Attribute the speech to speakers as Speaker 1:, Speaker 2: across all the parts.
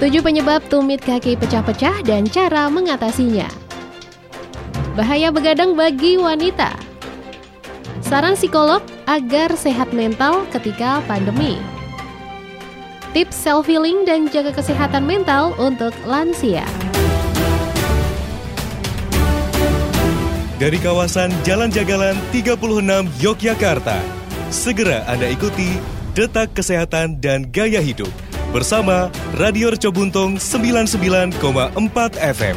Speaker 1: Tujuh penyebab tumit kaki pecah-pecah dan cara mengatasinya. Bahaya begadang bagi wanita. Saran psikolog agar sehat mental ketika pandemi. Tips self-healing dan jaga kesehatan mental untuk lansia.
Speaker 2: Dari kawasan Jalan Jagalan 36 Yogyakarta, segera Anda ikuti Detak Kesehatan dan Gaya Hidup bersama Radio Reco Buntung 99,4 FM.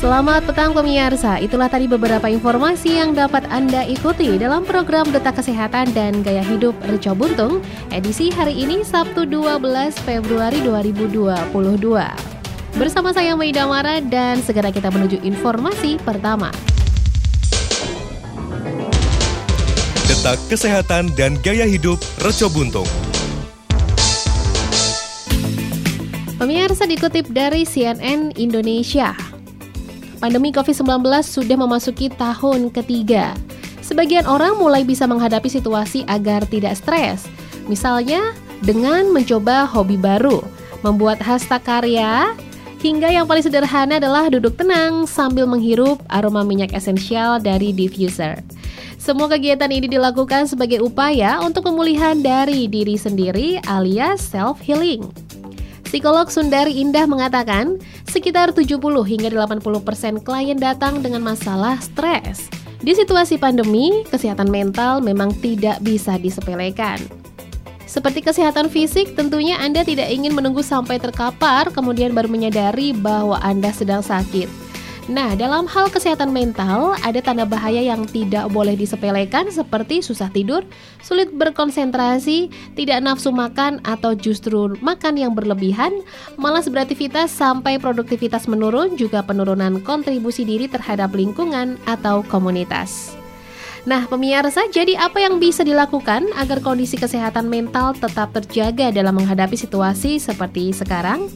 Speaker 1: Selamat petang pemirsa, itulah tadi beberapa informasi yang dapat Anda ikuti dalam program Detak Kesehatan dan Gaya Hidup Reco Buntung edisi hari ini Sabtu 12 Februari 2022. Bersama saya Maida Mara dan segera kita menuju informasi pertama.
Speaker 2: Detak Kesehatan dan Gaya Hidup Reco Buntung.
Speaker 1: Pemirsa dikutip dari CNN Indonesia. Pandemi COVID-19 sudah memasuki tahun ketiga. Sebagian orang mulai bisa menghadapi situasi agar tidak stres. Misalnya dengan mencoba hobi baru, membuat hashtag karya, hingga yang paling sederhana adalah duduk tenang sambil menghirup aroma minyak esensial dari diffuser. Semua kegiatan ini dilakukan sebagai upaya untuk pemulihan dari diri sendiri alias self-healing. Psikolog Sundari Indah mengatakan, sekitar 70 hingga 80% persen klien datang dengan masalah stres. Di situasi pandemi, kesehatan mental memang tidak bisa disepelekan. Seperti kesehatan fisik, tentunya Anda tidak ingin menunggu sampai terkapar kemudian baru menyadari bahwa Anda sedang sakit. Nah, dalam hal kesehatan mental, ada tanda bahaya yang tidak boleh disepelekan seperti susah tidur, sulit berkonsentrasi, tidak nafsu makan, atau justru makan yang berlebihan, malas beraktivitas sampai produktivitas menurun, juga penurunan kontribusi diri terhadap lingkungan atau komunitas. Nah, pemirsa, jadi apa yang bisa dilakukan agar kondisi kesehatan mental tetap terjaga dalam menghadapi situasi seperti sekarang?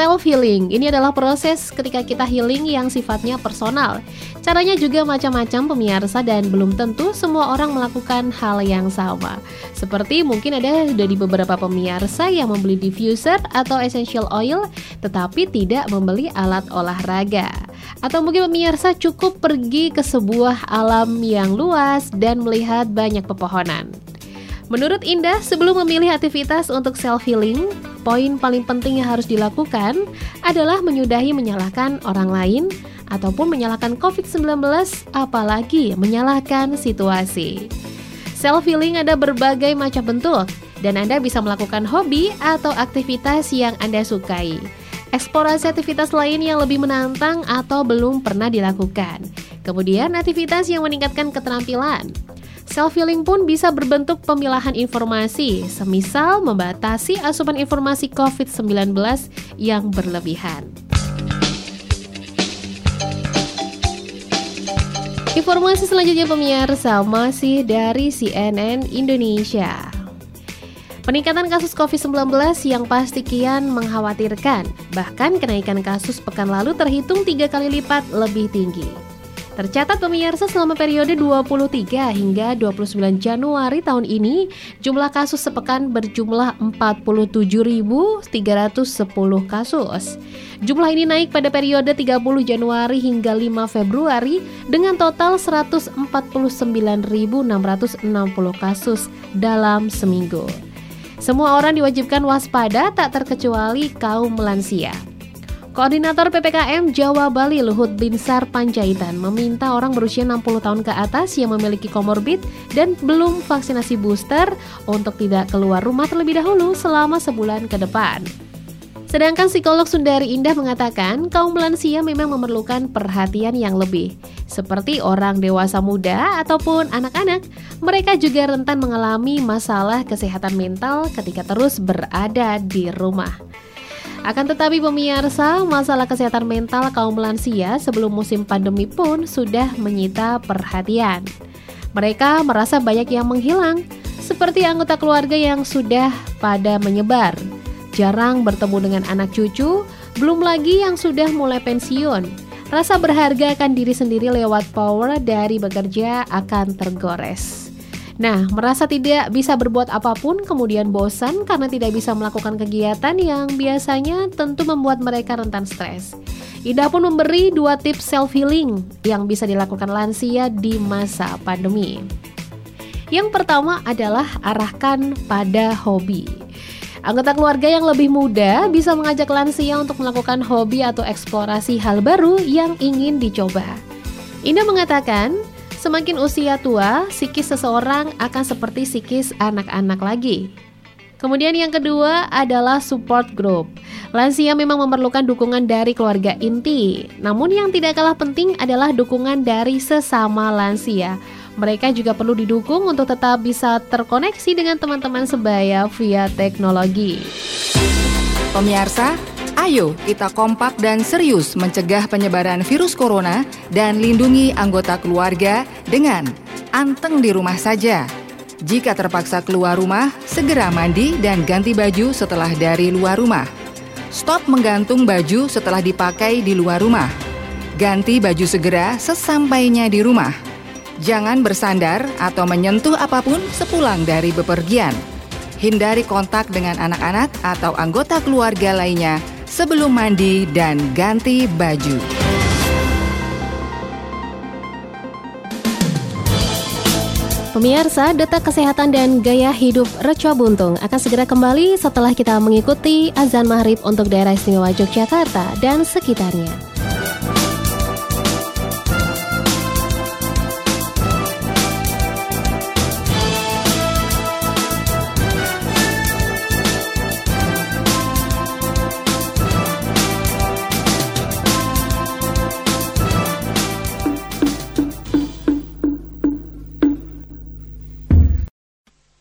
Speaker 1: Self healing. Ini adalah proses ketika kita healing yang sifatnya personal. Caranya juga macam-macam pemirsa dan belum tentu semua orang melakukan hal yang sama. Seperti mungkin ada dari beberapa pemirsa yang membeli diffuser atau essential oil tetapi tidak membeli alat olahraga. Atau mungkin pemirsa cukup pergi ke sebuah alam yang luas dan melihat banyak pepohonan. Menurut Indah, sebelum memilih aktivitas untuk self-healing, poin paling penting yang harus dilakukan adalah menyudahi menyalahkan orang lain ataupun menyalahkan COVID-19, apalagi menyalahkan situasi. Self-healing ada berbagai macam bentuk, dan Anda bisa melakukan hobi atau aktivitas yang Anda sukai. Eksplorasi aktivitas lain yang lebih menantang atau belum pernah dilakukan. Kemudian aktivitas yang meningkatkan keterampilan. Self-healing pun bisa berbentuk pemilahan informasi, semisal membatasi asupan informasi COVID-19 yang berlebihan. Informasi selanjutnya pemirsa masih dari CNN Indonesia. Peningkatan kasus COVID-19 yang pasti kian mengkhawatirkan, bahkan kenaikan kasus pekan lalu terhitung tiga kali lipat lebih tinggi. Tercatat pemirsa selama periode 23 hingga 29 Januari tahun ini, jumlah kasus sepekan berjumlah 47.310 kasus. Jumlah ini naik pada periode 30 Januari hingga 5 Februari dengan total 149.660 kasus dalam seminggu. Semua orang diwajibkan waspada tak terkecuali kaum lansia. Koordinator PPKM Jawa Bali Luhut Binsar Panjaitan meminta orang berusia 60 tahun ke atas yang memiliki komorbid dan belum vaksinasi booster untuk tidak keluar rumah terlebih dahulu selama sebulan ke depan. Sedangkan psikolog Sundari Indah mengatakan kaum lansia memang memerlukan perhatian yang lebih. Seperti orang dewasa muda ataupun anak-anak, mereka juga rentan mengalami masalah kesehatan mental ketika terus berada di rumah. Akan tetapi pemirsa, masalah kesehatan mental kaum lansia sebelum musim pandemi pun sudah menyita perhatian. Mereka merasa banyak yang menghilang, seperti anggota keluarga yang sudah pada menyebar, jarang bertemu dengan anak cucu, belum lagi yang sudah mulai pensiun. Rasa berharga akan diri sendiri lewat power dari bekerja akan tergores. Nah, merasa tidak bisa berbuat apa pun, kemudian bosan karena tidak bisa melakukan kegiatan yang biasanya tentu membuat mereka rentan stres. Ida pun memberi dua tips self-healing yang bisa dilakukan lansia di masa pandemi. Yang pertama adalah arahkan pada hobi. Anggota keluarga yang lebih muda bisa mengajak lansia untuk melakukan hobi atau eksplorasi hal baru yang ingin dicoba. Ina mengatakan, Semakin usia tua, psikis seseorang akan seperti psikis anak-anak lagi. Kemudian yang kedua adalah support group. Lansia memang memerlukan dukungan dari keluarga inti. Namun yang tidak kalah penting adalah dukungan dari sesama lansia. Mereka juga perlu didukung untuk tetap bisa terkoneksi dengan teman-teman sebaya via teknologi.
Speaker 3: Pemirsa, Ayo kita kompak dan serius mencegah penyebaran virus corona dan lindungi anggota keluarga dengan anteng di rumah saja. Jika terpaksa keluar rumah, segera mandi dan ganti baju setelah dari luar rumah. Stop menggantung baju setelah dipakai di luar rumah. Ganti baju segera sesampainya di rumah. Jangan bersandar atau menyentuh apa pun sepulang dari bepergian. Hindari kontak dengan anak-anak atau anggota keluarga lainnya sebelum mandi dan ganti baju.
Speaker 1: Pemirsa, data kesehatan dan gaya hidup Reco Buntung akan segera kembali setelah kita mengikuti azan maghrib untuk daerah istimewa Yogyakarta dan sekitarnya.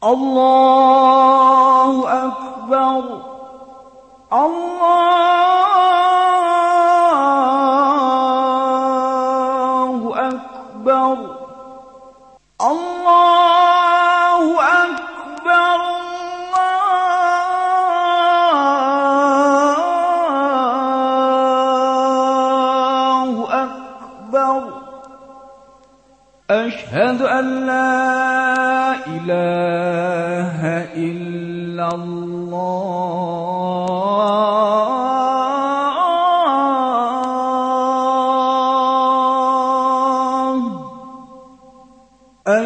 Speaker 4: الله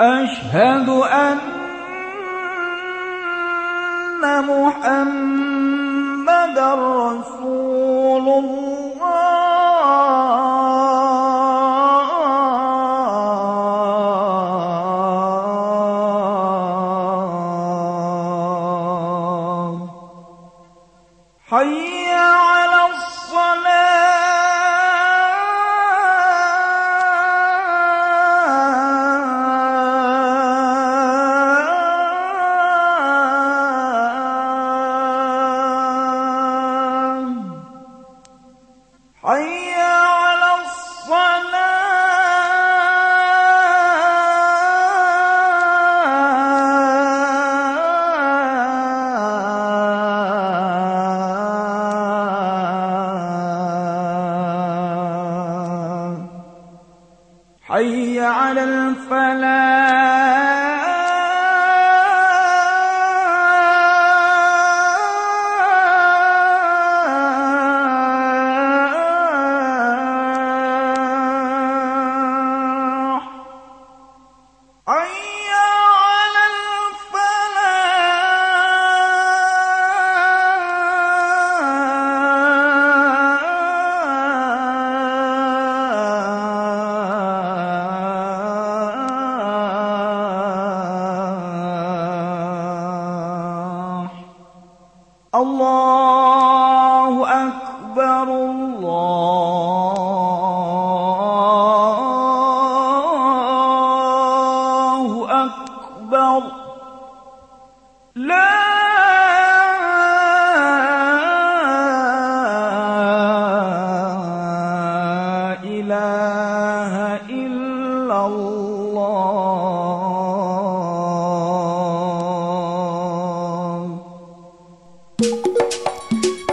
Speaker 4: أشهد أن محمدا رسول الله.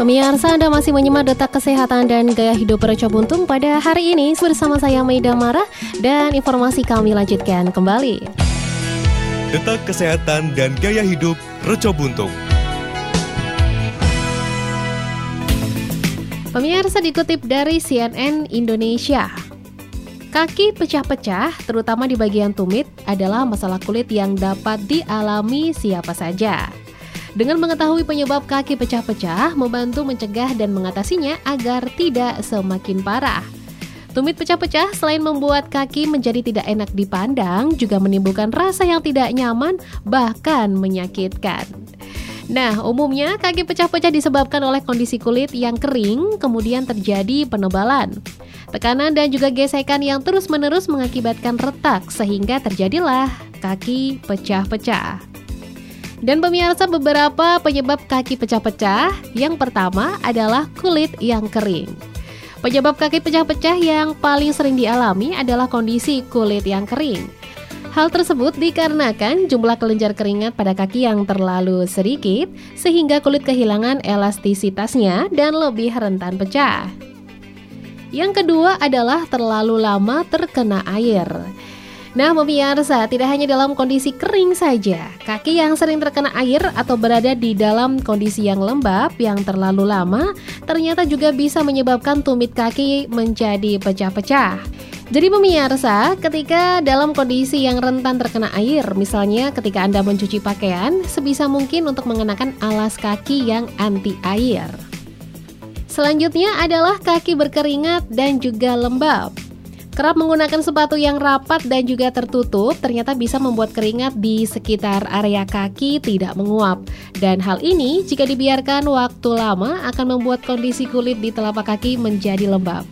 Speaker 1: Pemirsa Anda masih menyimak detak kesehatan dan gaya hidup Reco Buntung pada hari ini bersama saya Maida Mara dan informasi kami lanjutkan kembali.
Speaker 2: Detak kesehatan dan gaya hidup Reco Buntung.
Speaker 1: Pemirsa dikutip dari CNN Indonesia. Kaki pecah-pecah, terutama di bagian tumit, adalah masalah kulit yang dapat dialami siapa saja. Dengan mengetahui penyebab kaki pecah-pecah, membantu mencegah dan mengatasinya agar tidak semakin parah. Tumit pecah-pecah selain membuat kaki menjadi tidak enak dipandang, juga menimbulkan rasa yang tidak nyaman, bahkan menyakitkan. Nah, umumnya kaki pecah-pecah disebabkan oleh kondisi kulit yang kering, kemudian terjadi penebalan. Tekanan dan juga gesekan yang terus-menerus mengakibatkan retak, sehingga terjadilah kaki pecah-pecah. Dan pemirsa beberapa penyebab kaki pecah-pecah. Yang pertama adalah kulit yang kering. Penyebab kaki pecah-pecah yang paling sering dialami adalah kondisi kulit yang kering. Hal tersebut dikarenakan jumlah kelenjar keringat pada kaki yang terlalu sedikit sehingga kulit kehilangan elastisitasnya dan lebih rentan pecah. Yang kedua adalah terlalu lama terkena air. Nah, pemirsa, tidak hanya dalam kondisi kering saja, kaki yang sering terkena air atau berada di dalam kondisi yang lembab yang terlalu lama ternyata juga bisa menyebabkan tumit kaki menjadi pecah-pecah. Jadi pemirsa, ketika dalam kondisi yang rentan terkena air, misalnya ketika Anda mencuci pakaian, sebisa mungkin untuk mengenakan alas kaki yang anti air. Selanjutnya adalah kaki berkeringat dan juga lembab. Kerap menggunakan sepatu yang rapat dan juga tertutup ternyata bisa membuat keringat di sekitar area kaki tidak menguap. Dan hal ini jika dibiarkan waktu lama akan membuat kondisi kulit di telapak kaki menjadi lembab.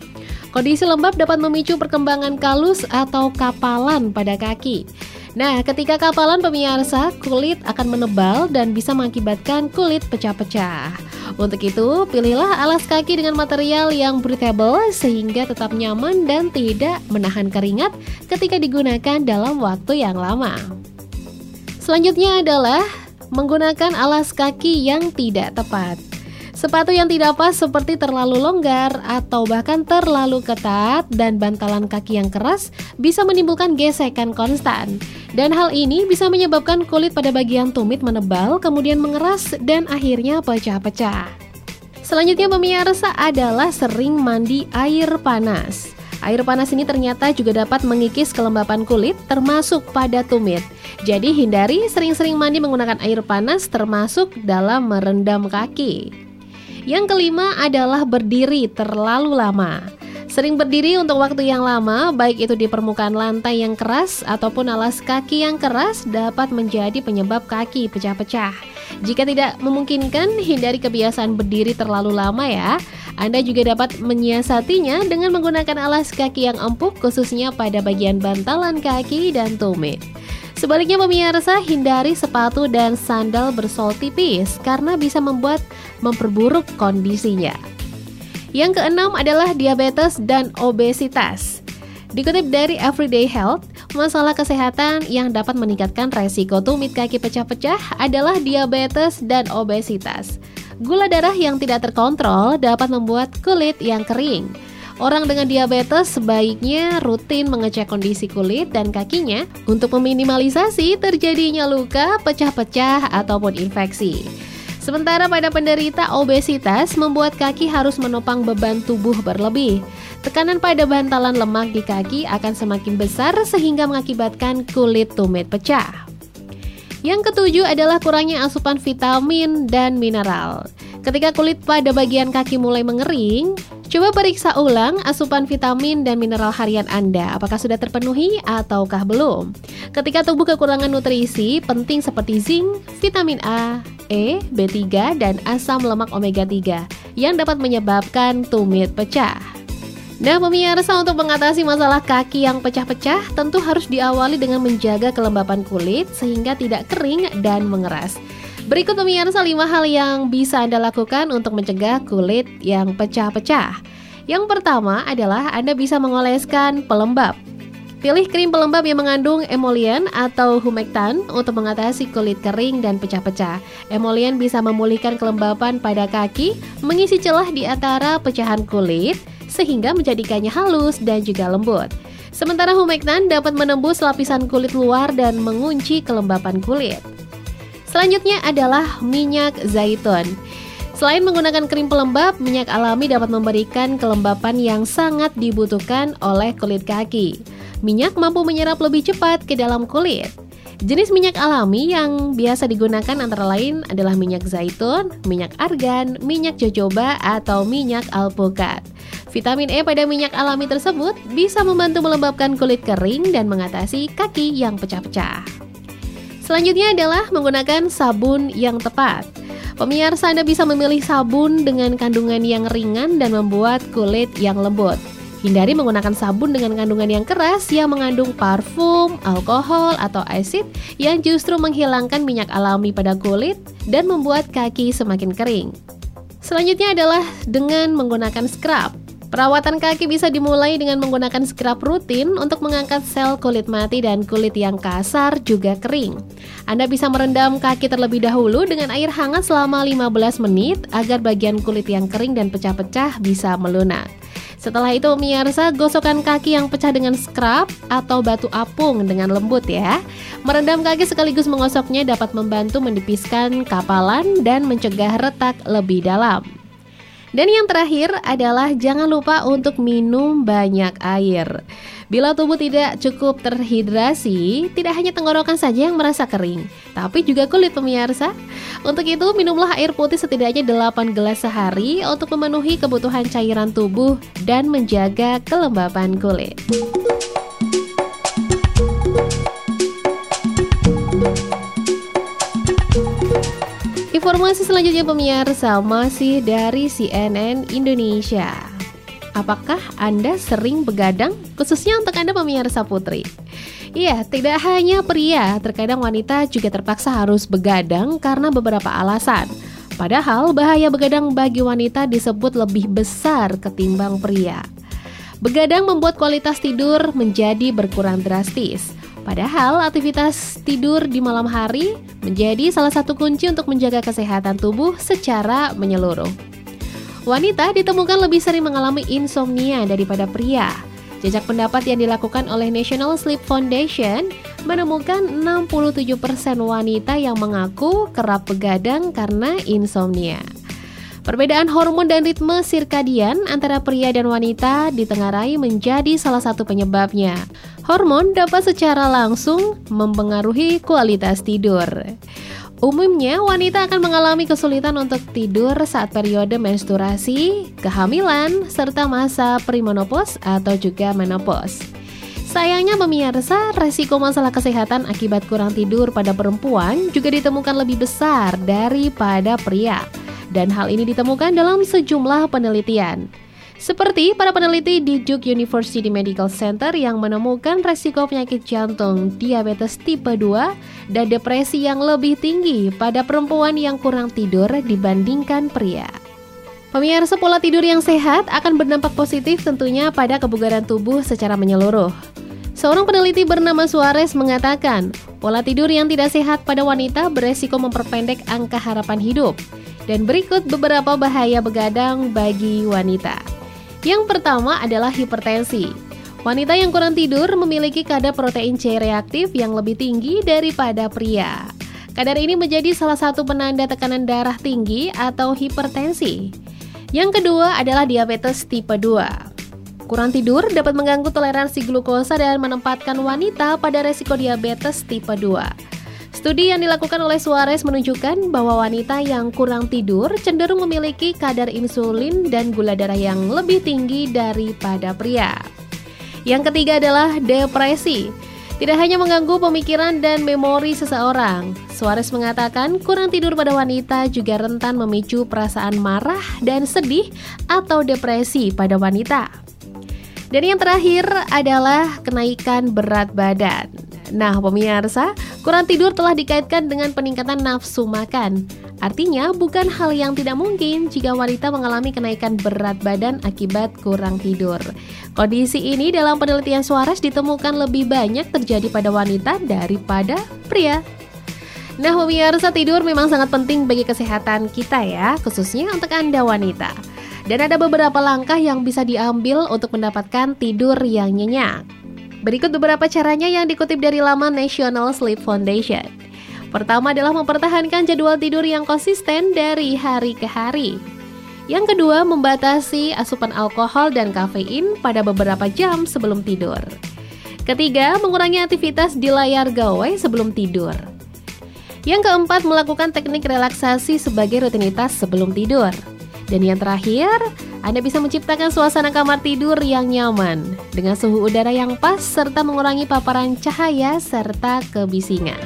Speaker 1: Kondisi lembab dapat memicu perkembangan kalus atau kapalan pada kaki. Nah, ketika kapalan pemirsa, kulit akan menebal dan bisa mengakibatkan kulit pecah-pecah. Untuk itu, pilihlah alas kaki dengan material yang breathable sehingga tetap nyaman dan tidak menahan keringat ketika digunakan dalam waktu yang lama. Selanjutnya adalah menggunakan alas kaki yang tidak tepat. Sepatu yang tidak pas seperti terlalu longgar atau bahkan terlalu ketat dan bantalan kaki yang keras bisa menimbulkan gesekan konstan. Dan hal ini bisa menyebabkan kulit pada bagian tumit menebal, kemudian mengeras dan akhirnya pecah-pecah. Selanjutnya pemirsa adalah sering mandi air panas. Air panas ini ternyata juga dapat mengikis kelembapan kulit termasuk pada tumit. Jadi hindari sering-sering mandi menggunakan air panas termasuk dalam merendam kaki. Yang kelima adalah berdiri terlalu lama. Sering berdiri untuk waktu yang lama, baik itu di permukaan lantai yang keras ataupun alas kaki yang keras dapat menjadi penyebab kaki pecah-pecah. Jika tidak memungkinkan, hindari kebiasaan berdiri terlalu lama ya. Anda juga dapat menyiasatinya dengan menggunakan alas kaki yang empuk khususnya pada bagian bantalan kaki dan tumit. Sebaliknya pemirsa, hindari sepatu dan sandal bersol tipis karena bisa membuat memperburuk kondisinya. Yang keenam adalah diabetes dan obesitas. Dikutip dari Everyday Health, masalah kesehatan yang dapat meningkatkan resiko tumit kaki pecah-pecah adalah diabetes dan obesitas. Gula darah yang tidak terkontrol dapat membuat kulit yang kering, Orang dengan diabetes sebaiknya rutin mengecek kondisi kulit dan kakinya untuk meminimalisasi terjadinya luka, pecah-pecah, ataupun infeksi. Sementara pada penderita obesitas membuat kaki harus menopang beban tubuh berlebih. Tekanan pada bantalan lemak di kaki akan semakin besar sehingga mengakibatkan kulit tumit pecah. Yang ketujuh adalah kurangnya asupan vitamin dan mineral. Ketika kulit pada bagian kaki mulai mengering, Coba periksa ulang asupan vitamin dan mineral harian Anda, apakah sudah terpenuhi ataukah belum. Ketika tubuh kekurangan nutrisi penting seperti zinc, vitamin A, E, B3, dan asam lemak omega 3 yang dapat menyebabkan tumit pecah. Nah, pemirsa untuk mengatasi masalah kaki yang pecah-pecah tentu harus diawali dengan menjaga kelembapan kulit sehingga tidak kering dan mengeras. Berikut pemirsa 5 hal yang bisa Anda lakukan untuk mencegah kulit yang pecah-pecah. Yang pertama adalah Anda bisa mengoleskan pelembab. Pilih krim pelembab yang mengandung emollient atau humectant untuk mengatasi kulit kering dan pecah-pecah. Emollient bisa memulihkan kelembapan pada kaki, mengisi celah di antara pecahan kulit, sehingga menjadikannya halus dan juga lembut. Sementara humectant dapat menembus lapisan kulit luar dan mengunci kelembapan kulit. Selanjutnya adalah minyak zaitun. Selain menggunakan krim pelembab, minyak alami dapat memberikan kelembapan yang sangat dibutuhkan oleh kulit kaki. Minyak mampu menyerap lebih cepat ke dalam kulit. Jenis minyak alami yang biasa digunakan antara lain adalah minyak zaitun, minyak argan, minyak jojoba, atau minyak alpukat. Vitamin E pada minyak alami tersebut bisa membantu melembabkan kulit kering dan mengatasi kaki yang pecah-pecah. Selanjutnya adalah menggunakan sabun yang tepat. Pemirsa Anda bisa memilih sabun dengan kandungan yang ringan dan membuat kulit yang lembut. Hindari menggunakan sabun dengan kandungan yang keras yang mengandung parfum, alkohol, atau asid yang justru menghilangkan minyak alami pada kulit dan membuat kaki semakin kering. Selanjutnya adalah dengan menggunakan scrub. Perawatan kaki bisa dimulai dengan menggunakan scrub rutin untuk mengangkat sel kulit mati dan kulit yang kasar juga kering. Anda bisa merendam kaki terlebih dahulu dengan air hangat selama 15 menit agar bagian kulit yang kering dan pecah-pecah bisa melunak. Setelah itu pemirsa gosokkan kaki yang pecah dengan scrub atau batu apung dengan lembut ya. Merendam kaki sekaligus mengosoknya dapat membantu menipiskan kapalan dan mencegah retak lebih dalam. Dan yang terakhir adalah jangan lupa untuk minum banyak air. Bila tubuh tidak cukup terhidrasi, tidak hanya tenggorokan saja yang merasa kering, tapi juga kulit pemirsa. Untuk itu, minumlah air putih setidaknya 8 gelas sehari untuk memenuhi kebutuhan cairan tubuh dan menjaga kelembapan kulit. Informasi selanjutnya pemirsa masih dari CNN Indonesia. Apakah Anda sering begadang? Khususnya untuk Anda pemirsa putri. Iya, tidak hanya pria, terkadang wanita juga terpaksa harus begadang karena beberapa alasan. Padahal bahaya begadang bagi wanita disebut lebih besar ketimbang pria. Begadang membuat kualitas tidur menjadi berkurang drastis. Padahal aktivitas tidur di malam hari menjadi salah satu kunci untuk menjaga kesehatan tubuh secara menyeluruh. Wanita ditemukan lebih sering mengalami insomnia daripada pria. Jejak pendapat yang dilakukan oleh National Sleep Foundation menemukan 67% wanita yang mengaku kerap begadang karena insomnia. Perbedaan hormon dan ritme sirkadian antara pria dan wanita ditengarai menjadi salah satu penyebabnya. Hormon dapat secara langsung mempengaruhi kualitas tidur. Umumnya, wanita akan mengalami kesulitan untuk tidur saat periode menstruasi, kehamilan, serta masa premenopause atau juga menopause. Sayangnya pemirsa, resiko masalah kesehatan akibat kurang tidur pada perempuan juga ditemukan lebih besar daripada pria. Dan hal ini ditemukan dalam sejumlah penelitian. Seperti para peneliti di Duke University Medical Center yang menemukan resiko penyakit jantung, diabetes tipe 2, dan depresi yang lebih tinggi pada perempuan yang kurang tidur dibandingkan pria. Pemirsa pola tidur yang sehat akan berdampak positif tentunya pada kebugaran tubuh secara menyeluruh. Seorang peneliti bernama Suarez mengatakan, pola tidur yang tidak sehat pada wanita beresiko memperpendek angka harapan hidup. Dan berikut beberapa bahaya begadang bagi wanita. Yang pertama adalah hipertensi. Wanita yang kurang tidur memiliki kadar protein C reaktif yang lebih tinggi daripada pria. Kadar ini menjadi salah satu penanda tekanan darah tinggi atau hipertensi. Yang kedua adalah diabetes tipe 2. Kurang tidur dapat mengganggu toleransi glukosa dan menempatkan wanita pada resiko diabetes tipe 2. Studi yang dilakukan oleh Suarez menunjukkan bahwa wanita yang kurang tidur cenderung memiliki kadar insulin dan gula darah yang lebih tinggi daripada pria. Yang ketiga adalah depresi. Tidak hanya mengganggu pemikiran dan memori seseorang, Suarez mengatakan kurang tidur pada wanita juga rentan memicu perasaan marah dan sedih atau depresi pada wanita. Dan yang terakhir adalah kenaikan berat badan. Nah, pemirsa, kurang tidur telah dikaitkan dengan peningkatan nafsu makan. Artinya, bukan hal yang tidak mungkin jika wanita mengalami kenaikan berat badan akibat kurang tidur. Kondisi ini dalam penelitian Suarez ditemukan lebih banyak terjadi pada wanita daripada pria. Nah, pemirsa tidur memang sangat penting bagi kesehatan kita ya, khususnya untuk Anda wanita. Dan ada beberapa langkah yang bisa diambil untuk mendapatkan tidur yang nyenyak. Berikut beberapa caranya yang dikutip dari laman National Sleep Foundation. Pertama adalah mempertahankan jadwal tidur yang konsisten dari hari ke hari. Yang kedua, membatasi asupan alkohol dan kafein pada beberapa jam sebelum tidur. Ketiga, mengurangi aktivitas di layar gawai sebelum tidur. Yang keempat, melakukan teknik relaksasi sebagai rutinitas sebelum tidur. Dan yang terakhir, anda bisa menciptakan suasana kamar tidur yang nyaman dengan suhu udara yang pas serta mengurangi paparan cahaya serta kebisingan.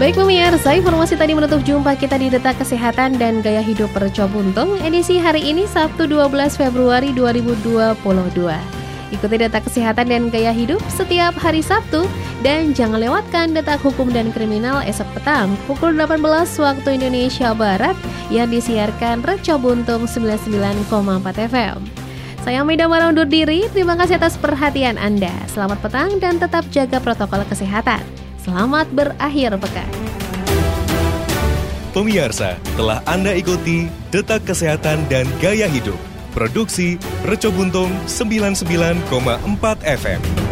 Speaker 1: Baik pemirsa, informasi tadi menutup jumpa kita di Detak Kesehatan dan Gaya Hidup Perco Buntung edisi hari ini Sabtu 12 Februari 2022. Ikuti data kesehatan dan gaya hidup setiap hari Sabtu dan jangan lewatkan detak hukum dan kriminal esok petang pukul 18 waktu Indonesia Barat yang disiarkan Reco Buntung 99,4 FM. Saya Mida Mara undur diri, terima kasih atas perhatian Anda. Selamat petang dan tetap jaga protokol kesehatan. Selamat berakhir pekan.
Speaker 2: Pemirsa, telah Anda ikuti Detak Kesehatan dan Gaya Hidup Produksi Reco Buntung 99,4 FM.